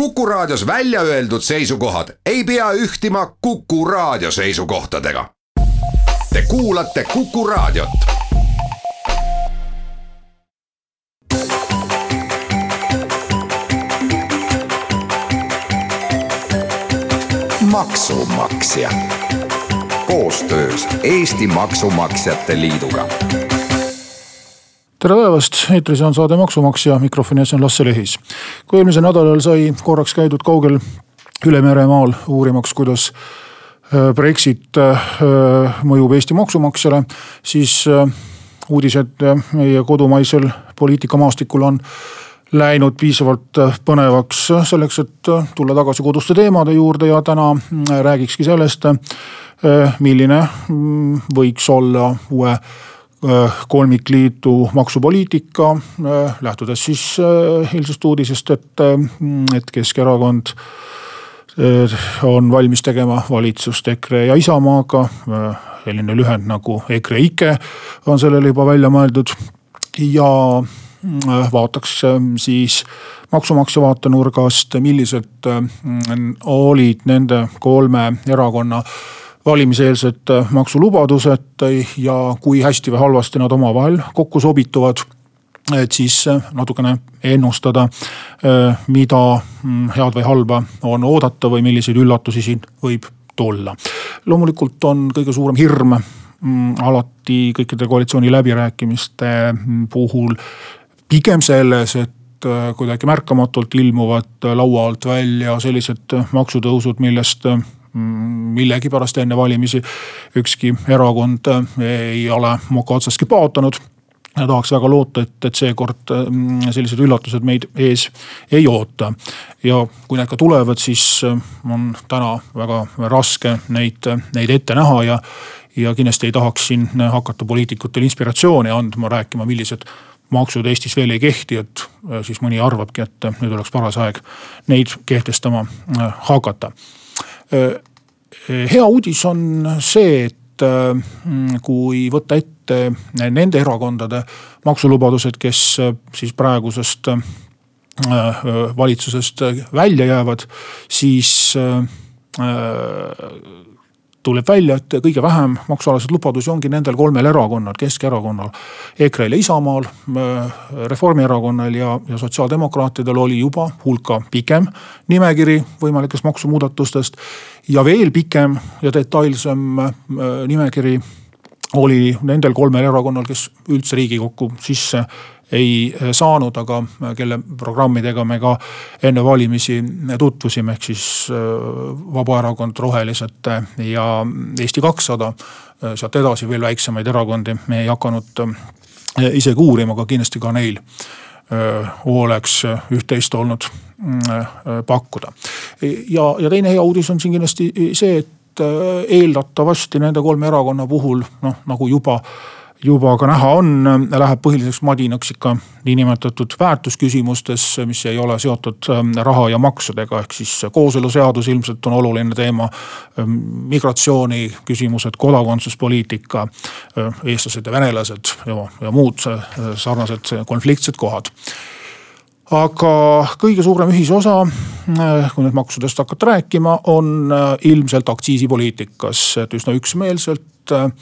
Kuku Raadios välja öeldud seisukohad ei pea ühtima Kuku Raadio seisukohtadega. Te kuulate Kuku Raadiot. maksumaksja koostöös Eesti Maksumaksjate Liiduga tere päevast, eetris on saade Maksumaksja, mikrofoni ees on Lasse Lehis. kui eelmisel nädalal sai korraks käidud kaugel üle meremaal uurimaks, kuidas äh, Brexit äh, mõjub Eesti maksumaksjale, siis äh, uudised meie kodumaisel poliitikamaastikul on läinud piisavalt põnevaks selleks, et tulla tagasi koduste teemade juurde ja täna räägikski sellest, milline mm, võiks olla uue kolmikliidu maksupoliitika, äh, lähtudes siis äh, eilsest uudisest, et, et Keskerakond on valmis tegema valitsust EKRE ja Isamaaga. selline lühend nagu EKREIKE on sellele juba välja mõeldud ja vaataks siis maksumaksja vaatenurgast, millised olid nende kolme erakonna valimiseelsed äh, maksulubadused ja kui hästi või halvasti nad omavahel kokku sobituvad et siis äh, natukene ennustada, äh, mida mm, head või halba on oodata või milliseid üllatusi siin võib tulla. loomulikult on kõige suurem hirm mm, alati kõikide koalitsiooni läbirääkimiste mm, puhul pigem selles, et kuidagi märkamatult ilmuvad laua alt välja sellised maksutõusud, millest millegipärast enne valimisi ükski erakond ei ole moka otsaski paotanud ja tahaks väga loota, et, et seekord mm, sellised üllatused meid ees ei oota. ja kui need ka tulevad, siis on täna väga raske neid, neid ette näha ja, ja kindlasti ei tahaks siin hakata poliitikutele inspiratsiooni andma, rääkima, millised maksud Eestis veel ei kehti, et siis mõni arvabki, et nüüd oleks paras aeg neid kehtestama hakata Äh, hea uudis on see, et äh, kui võtta ette nende erakondade maksulubadused, kes äh, siis praegusest valitsusest välja jäävad, siis tuleb välja, et kõige vähem maksualaseid lubadusi ongi nendel kolmel erakonnal, Keskerakonnal, EKRE-l ja Isamaal. Reformierakonnal ja, ja sotsiaaldemokraatidel oli juba hulka pikem nimekiri võimalikest maksumuudatustest. ja veel pikem ja detailsem äh, nimekiri oli nendel kolmel erakonnal, kes üldse riigikokku sisse ei eh, saanud, aga eh, kelle programmidega me ka enne valimisi tutvusime, ehk siis eh, Vabaerakond, Rohelised ja Eesti kakssada. sealt edasi veel väiksemaid erakondi me ei hakanud isegi uurima, aga kindlasti ka neil oleks üht-teist olnud mm, pakkuda. ja, ja teine hea uudis on siin kindlasti see, et eeldatavasti nende kolme erakonna puhul noh, nagu juba juba ka näha on, läheb põhiliseks madinaks ikka niinimetatud väärtusküsimustes, mis ei ole seotud ähm, raha ja maksudega, ehk siis kooseluseadus ilmselt on oluline teema. Ähm, migratsiooni küsimused, kodakondsuspoliitika, äh, eestlased ja venelased ja, ja muud äh, sarnased konfliktsed kohad aga kõige suurem ühisosa, äh, kui nüüd maksudest hakata rääkima, on ilmselt aktsiisipoliitikas, et üsna üksmeelselt äh,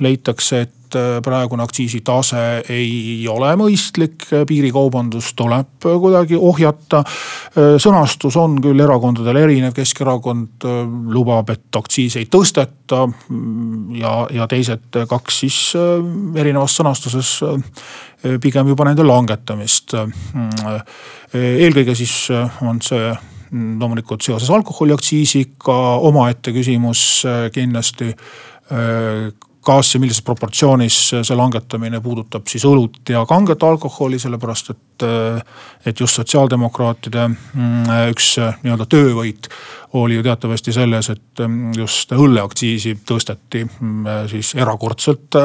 leitakse, et äh, praegune aktsiisitase ei ole mõistlik, piirikaubandust tuleb kuidagi ohjata. Äh, sõnastus on küll erakondadel erinev, Keskerakond lubab, et aktsiisi ei tõsteta. Mm, ja, ja teised kaks siis erinevas sõnastuses pigem juba nende langetamist. Mm, eelkõige siis on see loomulikult seoses alkoholiaktsiisiga omaette küsimus kindlasti 呃 kas ja millises proportsioonis see langetamine puudutab siis õlut ja kanget alkoholi, sellepärast et, et just sotsiaaldemokraatide mm, üks nii-öelda töövõit oli ju teatavasti selles, et mm, just õlleaktsiisi tõsteti mm, siis erakordselt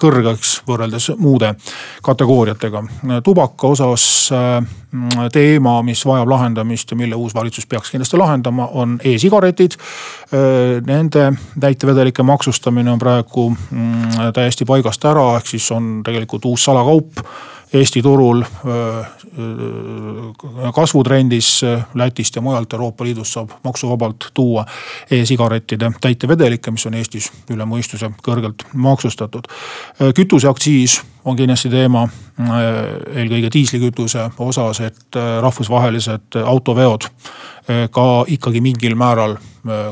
kõrgeks võrreldes muude kategooriatega. tubaka osas teema, mis vajab lahendamist ja mille uus valitsus peaks kindlasti lahendama, on e-sigaretid. Nende täitevedelike maksustamine on praegu täiesti paigast ära, ehk siis on tegelikult uus salakaup Eesti turul kasvutrendis Lätist ja mujalt Euroopa Liidust saab maksuvabalt tuua e-sigarettide täitevedelikke, mis on Eestis üle mõistuse kõrgelt maksustatud. kütuseaktsiis on kindlasti teema eelkõige diislikütuse osas, et rahvusvahelised autoveod ka ikkagi mingil määral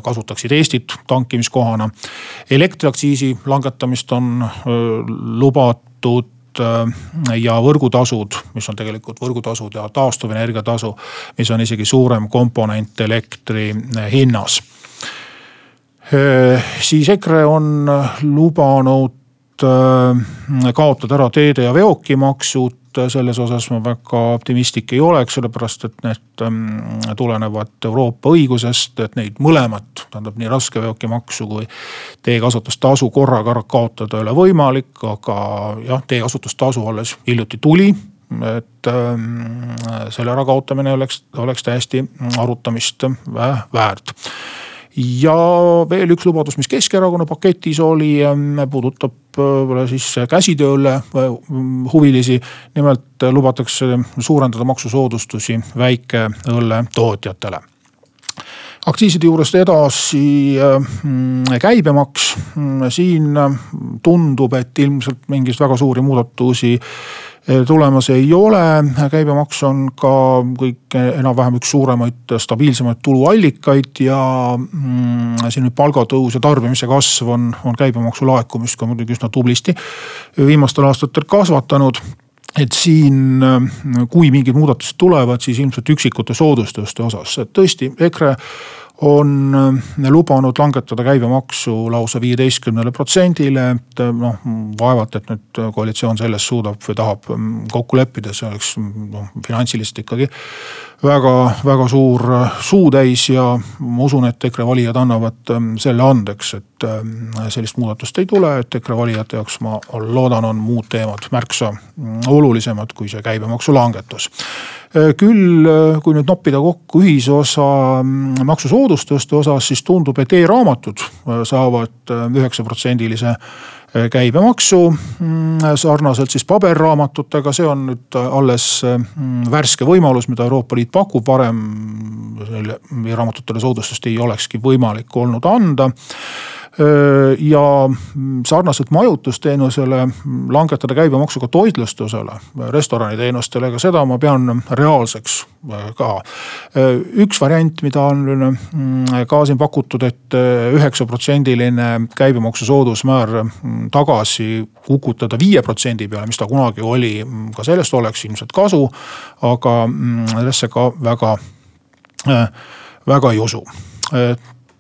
kasutaksid Eestit tankimiskohana. elektriaktsiisi langetamist on lubatud ja võrgutasud, mis on tegelikult võrgutasud ja taastuvenergia tasu, mis on isegi suurem komponent elektri hinnas. siis EKRE on lubanud kaotada ära teede ja veokimaksud selles osas ma väga optimistlik ei oleks, sellepärast et need ähm, tulenevad Euroopa õigusest, et neid mõlemat, tähendab nii raskeveokimaksu kui teekasutustasu korraga ära kaotada ei ole võimalik, aga jah, teekasutustasu alles hiljuti tuli et ähm, selle ärakaotamine oleks, oleks täiesti arutamist väärt ja veel üks lubadus, mis Keskerakonna paketis oli, ähm, puudutab võib-olla siis käsitööle äh, huvilisi. nimelt lubatakse suurendada maksusoodustusi väikeõlle tootjatele aktsiiside juurest edasi äh, käibemaks, siin tundub, et ilmselt mingeid väga suuri muudatusi tulemas ei ole. käibemaks on ka kõik enam-vähem üks suuremaid stabiilsemaid tuluallikaid ja mm, siin nüüd palgatõus ja tarbimise kasv on, on käibemaksu laekumist ka muidugi üsna tublisti viimastel aastatel kasvatanud et siin, kui mingid muudatused tulevad, siis ilmselt üksikute soodustuste osas, et tõesti EKRE on äh, lubanud langetada käibemaksu lausa viieteistkümnele protsendile, et äh, noh vaevalt, et nüüd koalitsioon selles suudab või tahab mm, kokku leppida, see oleks noh finantsiliselt ikkagi väga-väga suur äh, suutäis ja ma usun, et EKRE valijad annavad selle andeks, et sellist muudatust ei tule, et EKRE valijate jaoks ma loodan, on muud teemad märksa mm, olulisemad kui see käibemaksu langetus. Äh, küll, äh, kui nüüd noppida kokku ühisosa mm, maksusoodustuste osas, siis tundub, et e-raamatud saavad üheksaprotsendilise käibemaksu mm, sarnaselt siis paberraamatutega, see on nüüd alles mm, värske võimalus, mida Euroopa Liit pakub, varem e-raamatutele soodustust ei olekski võimalik olnud anda ja sarnaselt majutusteenusele langetada käibemaksu ka toitlustusele, restoraniteenustele, ka seda ma pean reaalseks ka. üks variant, mida on ka siin pakutud et, et üheksaprotsendiline käibemaksu soodusmäär tagasi kukutada viie protsendi peale, mis ta kunagi oli, ka sellest oleks ilmselt kasu. aga sellesse ka väga, väga ei usu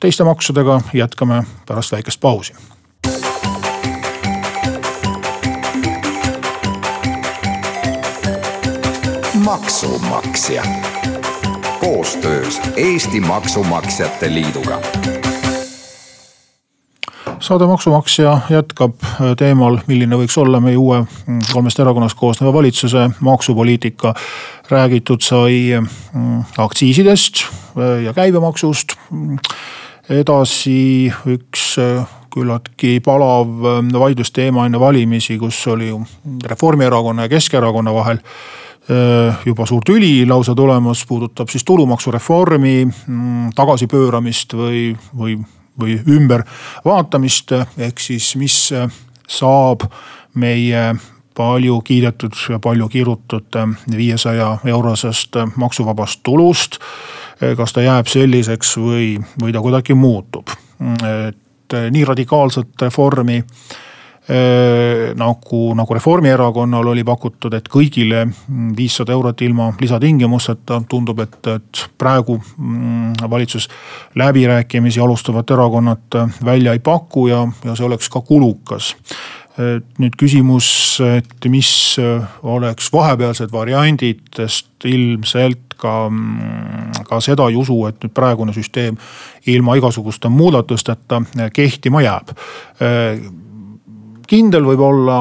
teiste maksudega jätkame pärast väikest pausi. maksumaksja koostöös Eesti Maksumaksjate Liiduga saade Maksumaksja jätkab teemal, milline võiks olla meie uue mm, kolmest erakonnast koosneva valitsuse maksupoliitika. räägitud sai mm, aktsiisidest ja käibemaksust edasi üks äh, küllaltki palav äh, vaidlusteema enne valimisi, kus oli ju Reformierakonna ja Keskerakonna vahel äh, juba suur tüli lausa tulemas, puudutab siis tulumaksureformi mm, tagasipööramist või, või, või ümbervaatamist. ehk siis, mis saab meie palju kiidetud ja palju kirutud viiesaja eurosest maksuvabast tulust kas ta jääb selliseks või, või ta kuidagi muutub. et eh, nii radikaalset reformi eh, nagu, nagu Reformierakonnal oli pakutud, et kõigile viissada eurot ilma lisatingimusteta, tundub, et, et praegu mm, valitsus läbirääkimisi alustavad erakonnad välja ei paku ja, ja see oleks ka kulukas nüüd küsimus, et mis oleks vahepealsed variandid, sest ilmselt ka, ka seda ei usu, et nüüd praegune süsteem ilma igasuguste muudatusteta kehtima jääb kindel võib olla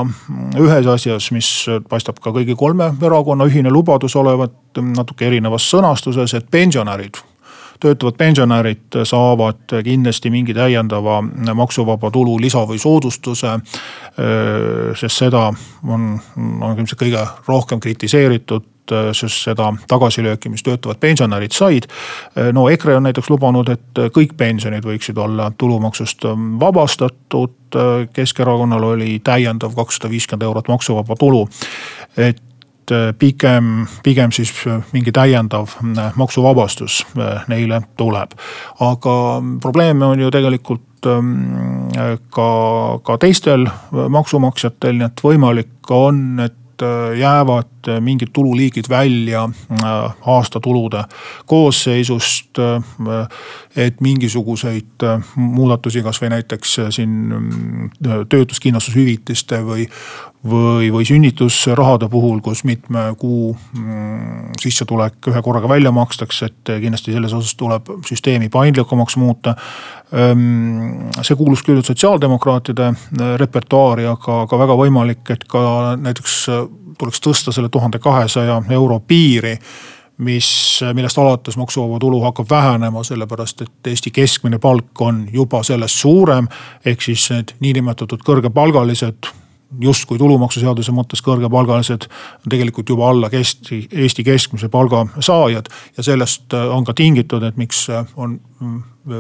ühes asjas, mis paistab ka kõigi kolme erakonna ühine lubadus olevat natuke erinevas sõnastuses, et pensionärid töötavad pensionärid saavad kindlasti mingi täiendava maksuvaba tulu lisa või soodustuse. sest seda on, on ilmselt kõige rohkem kritiseeritud seoses seda tagasilööki, mis töötavad pensionärid said. no EKRE on näiteks lubanud, et kõik pensionid võiksid olla tulumaksust vabastatud. Keskerakonnal oli täiendav kakssada viiskümmend eurot maksuvaba tulu. et pigem, pigem siis mingi täiendav maksuvabastus neile tuleb. aga probleeme on ju tegelikult ka, ka teistel maksumaksjatel, nii et võimalik on, et jäävad mingid tululiigid välja äh, aastatulude koosseisust. Äh, et mingisuguseid äh, muudatusi, kasvõi näiteks siin töötuskindlustushüvitiste või, või, või sünnitusrahade puhul, kus mitme kuu mm, sissetulek ühe korraga välja makstakse, et kindlasti selles osas tuleb süsteemi paindlikumaks muuta. see kuulus küll sotsiaaldemokraatide repertuaari, aga, aga väga võimalik, et ka näiteks tuleks tõsta selle tuhande kahesaja euro piiri mis, millest alates maksuvaba tulu hakkab vähenema, sellepärast et Eesti keskmine palk on juba sellest suurem. ehk siis need niinimetatud kõrgepalgalised, justkui tulumaksuseaduse mõttes kõrgepalgalised, on tegelikult juba alla kesti, Eesti keskmise palga saajad. ja sellest on ka tingitud, et miks on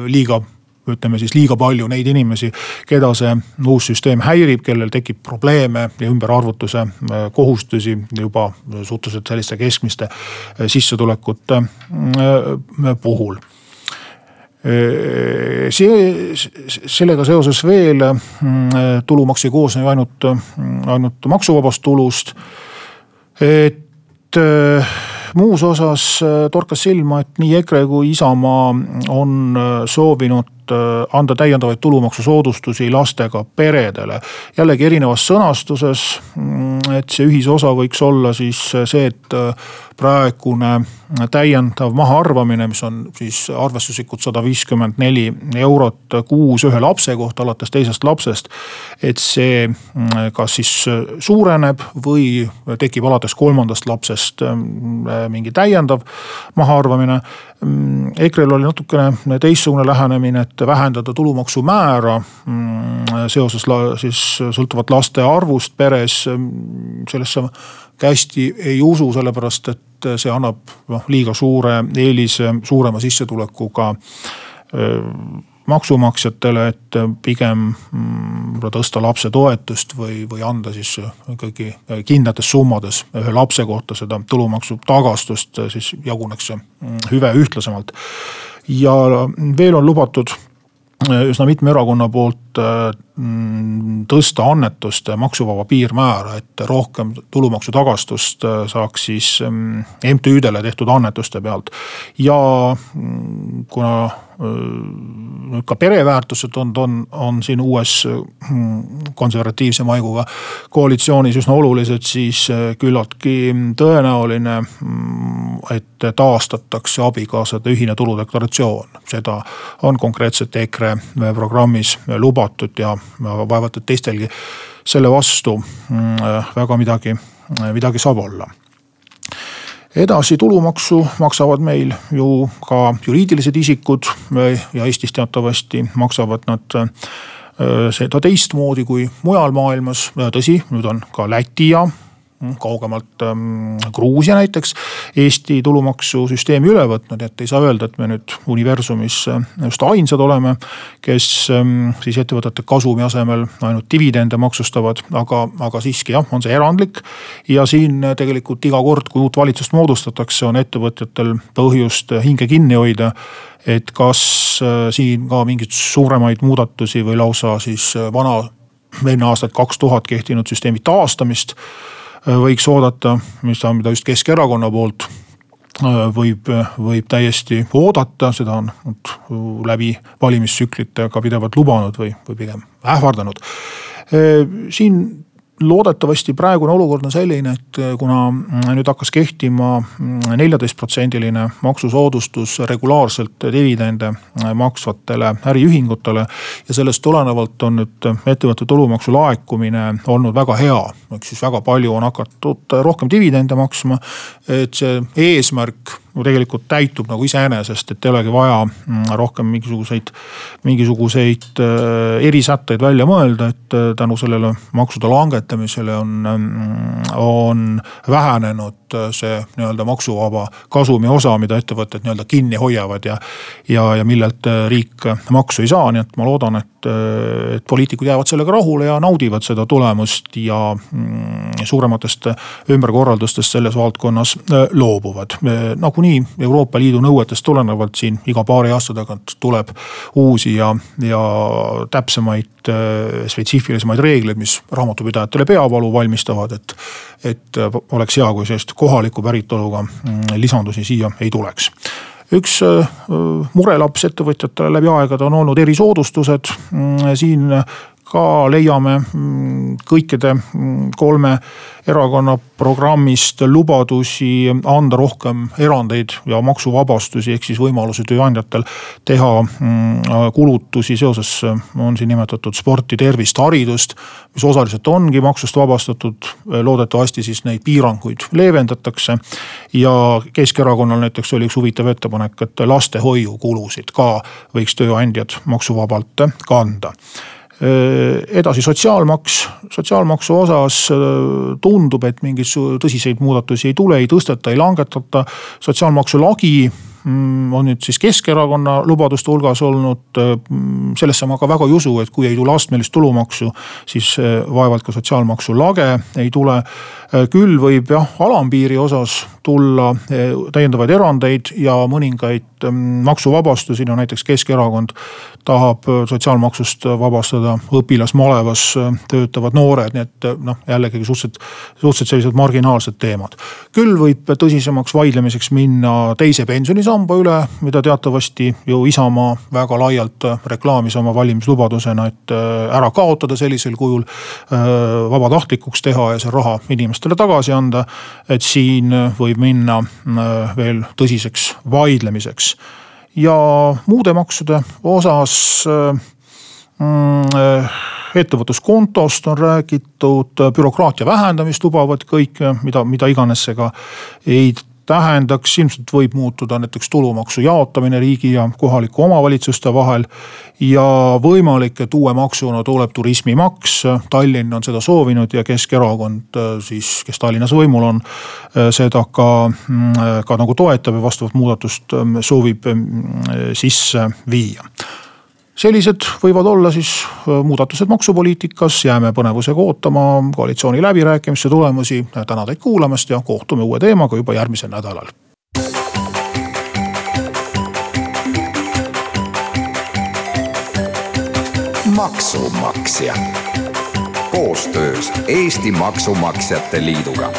liiga ütleme siis liiga palju neid inimesi, keda see uus süsteem häirib, kellel tekib probleeme ja ümberarvutuse äh, kohustusi juba suhteliselt selliste keskmiste äh, sissetulekute äh, puhul see, sellega seoses veel tulumaks ei koosne ju ainult, ainult maksuvabast tulust. et muus osas torkas silma, et nii EKRE kui Isamaa on soovinud Äh, anda täiendavaid tulumaksusoodustusi lastega peredele. jällegi erinevas sõnastuses, mm, et see ühisosa võiks olla siis see, et äh, praegune täiendav mahaarvamine, mis on siis arvestuslikult sada viiskümmend neli eurot kuus ühe lapse kohta alates teisest lapsest. et see mm, kas siis suureneb või tekib alates kolmandast lapsest mm, mingi täiendav mahaarvamine. Mm, EKRE-l oli natukene teistsugune lähenemine, et vähendada tulumaksumäära seoses siis sõltuvalt laste arvust peres. sellesse hästi ei usu, sellepärast et see annab noh liiga suure eelise suurema sissetulekuga maksumaksjatele, et pigem mm, tõsta lapsetoetust või, või anda siis ikkagi kindlates summades ühe lapse kohta seda tulumaksu tagastust, siis jaguneks see mm, hüve ühtlasemalt. ja veel on lubatud üsna mitme erakonna poolt tõsta annetuste maksuvaba piirmäära, et rohkem tulumaksu tagastust äh, saaks siis MTÜ-dele mm, tehtud annetuste pealt. ja mm, kuna nüüd ka pereväärtused on, on, on siin uues konservatiivse maiguga koalitsioonis üsna olulised, siis äh, küllaltki tõenäoline, et taastatakse abikaasade ühine tuludeklaratsioon. seda on konkreetselt EKRE programmis lubatud ja vaevalt, et teistelgi selle vastu väga midagi, midagi saab olla edasi tulumaksu maksavad meil ju ka juriidilised isikud ja Eestis teatavasti maksavad nad äh, seda teistmoodi kui mujal maailmas. tõsi, nüüd on ka Läti ja Mm, kaugemalt ähm, Gruusia näiteks Eesti tulumaksusüsteemi üle võtnud, et ei saa öelda, et me nüüd universumis äh, just ainsad oleme. kes ähm, siis ettevõtete kasumi asemel ainult dividende maksustavad, aga, aga siiski jah, on see erandlik. ja siin äh, tegelikult iga kord, kui uut valitsust moodustatakse, on ettevõtjatel põhjust hinge kinni hoida et kas äh, siin ka mingeid suuremaid muudatusi või lausa siis vana enne aastat kaks tuhat kehtinud süsteemi taastamist Äh, võiks oodata, mis, mida just Keskerakonna poolt äh, võib, võib täiesti oodata, seda on läbi valimistsüklite ka pidevalt lubanud või, või pigem ähvardanud. Äh, siin loodetavasti praegune olukord on selline, et äh, kuna mm, nüüd hakkas kehtima mm, neljateistprotsendiline maksusoodustus regulaarselt dividende äh, maksvatele äriühingutele. ja sellest tulenevalt on nüüd ettevõtte tulumaksu laekumine olnud väga hea, ehk siis väga palju on hakatud rohkem dividende maksma. et see eesmärk tegelikult täitub nagu iseenesest, et ei olegi vaja mm, rohkem mingisuguseid, mingisuguseid äh, erisätteid välja mõelda, et äh, tänu sellele maksude langetamisele on, mm, on vähenenud see nii-öelda maksuvaba kasumi osa, mida ettevõtted nii-öelda kinni hoiavad ja. ja, ja millelt riik maksu ei saa, nii et ma loodan, et, et poliitikud jäävad sellega rahule ja naudivad seda tulemust ja mm, suurematest ümberkorraldustest selles valdkonnas loobuvad. nagunii Euroopa Liidu nõuetest tulenevalt siin iga paari aasta tagant tuleb uusi ja, ja täpsemaid, äh, spetsiifilisemaid reegleid, mis raamatupidajatele peavalu valmistavad, et. et oleks hea, kui sellist kohaliku päritoluga mm, lisandusi siia ei tuleks üks äh, murelaps ettevõtjatele läbi aegade on olnud erisoodustused. Mm, siin ka leiame mm, kõikide mm, kolme erakonna programmist lubadusi anda rohkem erandeid ja maksuvabastusi, ehk siis võimalusi tööandjatel teha mm, kulutusi seoses, on siin nimetatud sporti, tervist, haridust. mis osaliselt ongi maksust vabastatud, loodetavasti siis neid piiranguid leevendatakse. ja Keskerakonnal näiteks oli üks huvitav ettepanek, et lastehoiukulusid ka võiks tööandjad maksuvabalt kanda edasi sotsiaalmaks, sotsiaalmaksu osas äh, tundub, et mingeid tõsiseid muudatusi ei tule, ei tõsteta, ei langetata. sotsiaalmaksu lagi on nüüd siis Keskerakonna lubaduste hulgas olnud. Äh, sellesse ma ka väga ei usu, et kui ei tule astmelist tulumaksu, siis vaevalt ka sotsiaalmaksu lage ei tule. küll võib jah, alampiiri osas tulla täiendavaid erandeid ja mõningaid mm, maksuvabastusi, no näiteks Keskerakond tahab äh, sotsiaalmaksust äh, vabastada õpilasmalevas äh, töötavad noored, nii et noh, jällegi suhteliselt, suhteliselt sellised marginaalsed teemad. küll võib tõsisemaks vaidlemiseks minna teise pensionisamba üle, mida teatavasti ju Isamaa väga laialt reklaamis oma valimislubadusena, et ära kaotada sellisel kujul. vabatahtlikuks teha ja see raha inimestele tagasi anda. et siin võib minna veel tõsiseks vaidlemiseks ja muude maksude osas mm, äh, ettevõtluskontost on räägitud, bürokraatia vähendamist lubavad kõik, mida, mida iganes see ka ei tähendaks, ilmselt võib muutuda näiteks tulumaksu jaotamine riigi ja kohalike omavalitsuste vahel. ja võimalik, et uue maksuna tuleb turismimaks, Tallinn on seda soovinud ja Keskerakond siis, kes Tallinnas võimul on, seda ka, ka nagu toetab ja vastavat muudatust soovib sisse viia sellised võivad olla siis äh, muudatused maksupoliitikas, jääme põnevusega ootama koalitsiooni läbirääkimiste tulemusi. tänan teid kuulamast ja kohtume uue teemaga juba järgmisel nädalal. maksumaksja koostöös Eesti Maksumaksjate Liiduga